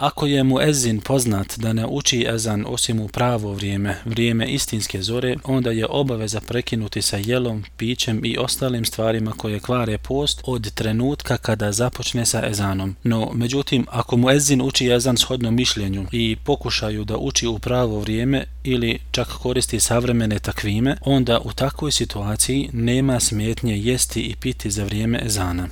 Ako je mu ezin poznat da ne uči ezan osim u pravo vrijeme, vrijeme istinske zore, onda je obaveza prekinuti sa jelom, pićem i ostalim stvarima koje kvare post od trenutka kada započne sa ezanom. No, međutim, ako mu ezin uči ezan shodno mišljenju i pokušaju da uči u pravo vrijeme ili čak koristi savremene takvime, onda u takvoj situaciji nema smetnje jesti i piti za vrijeme ezana.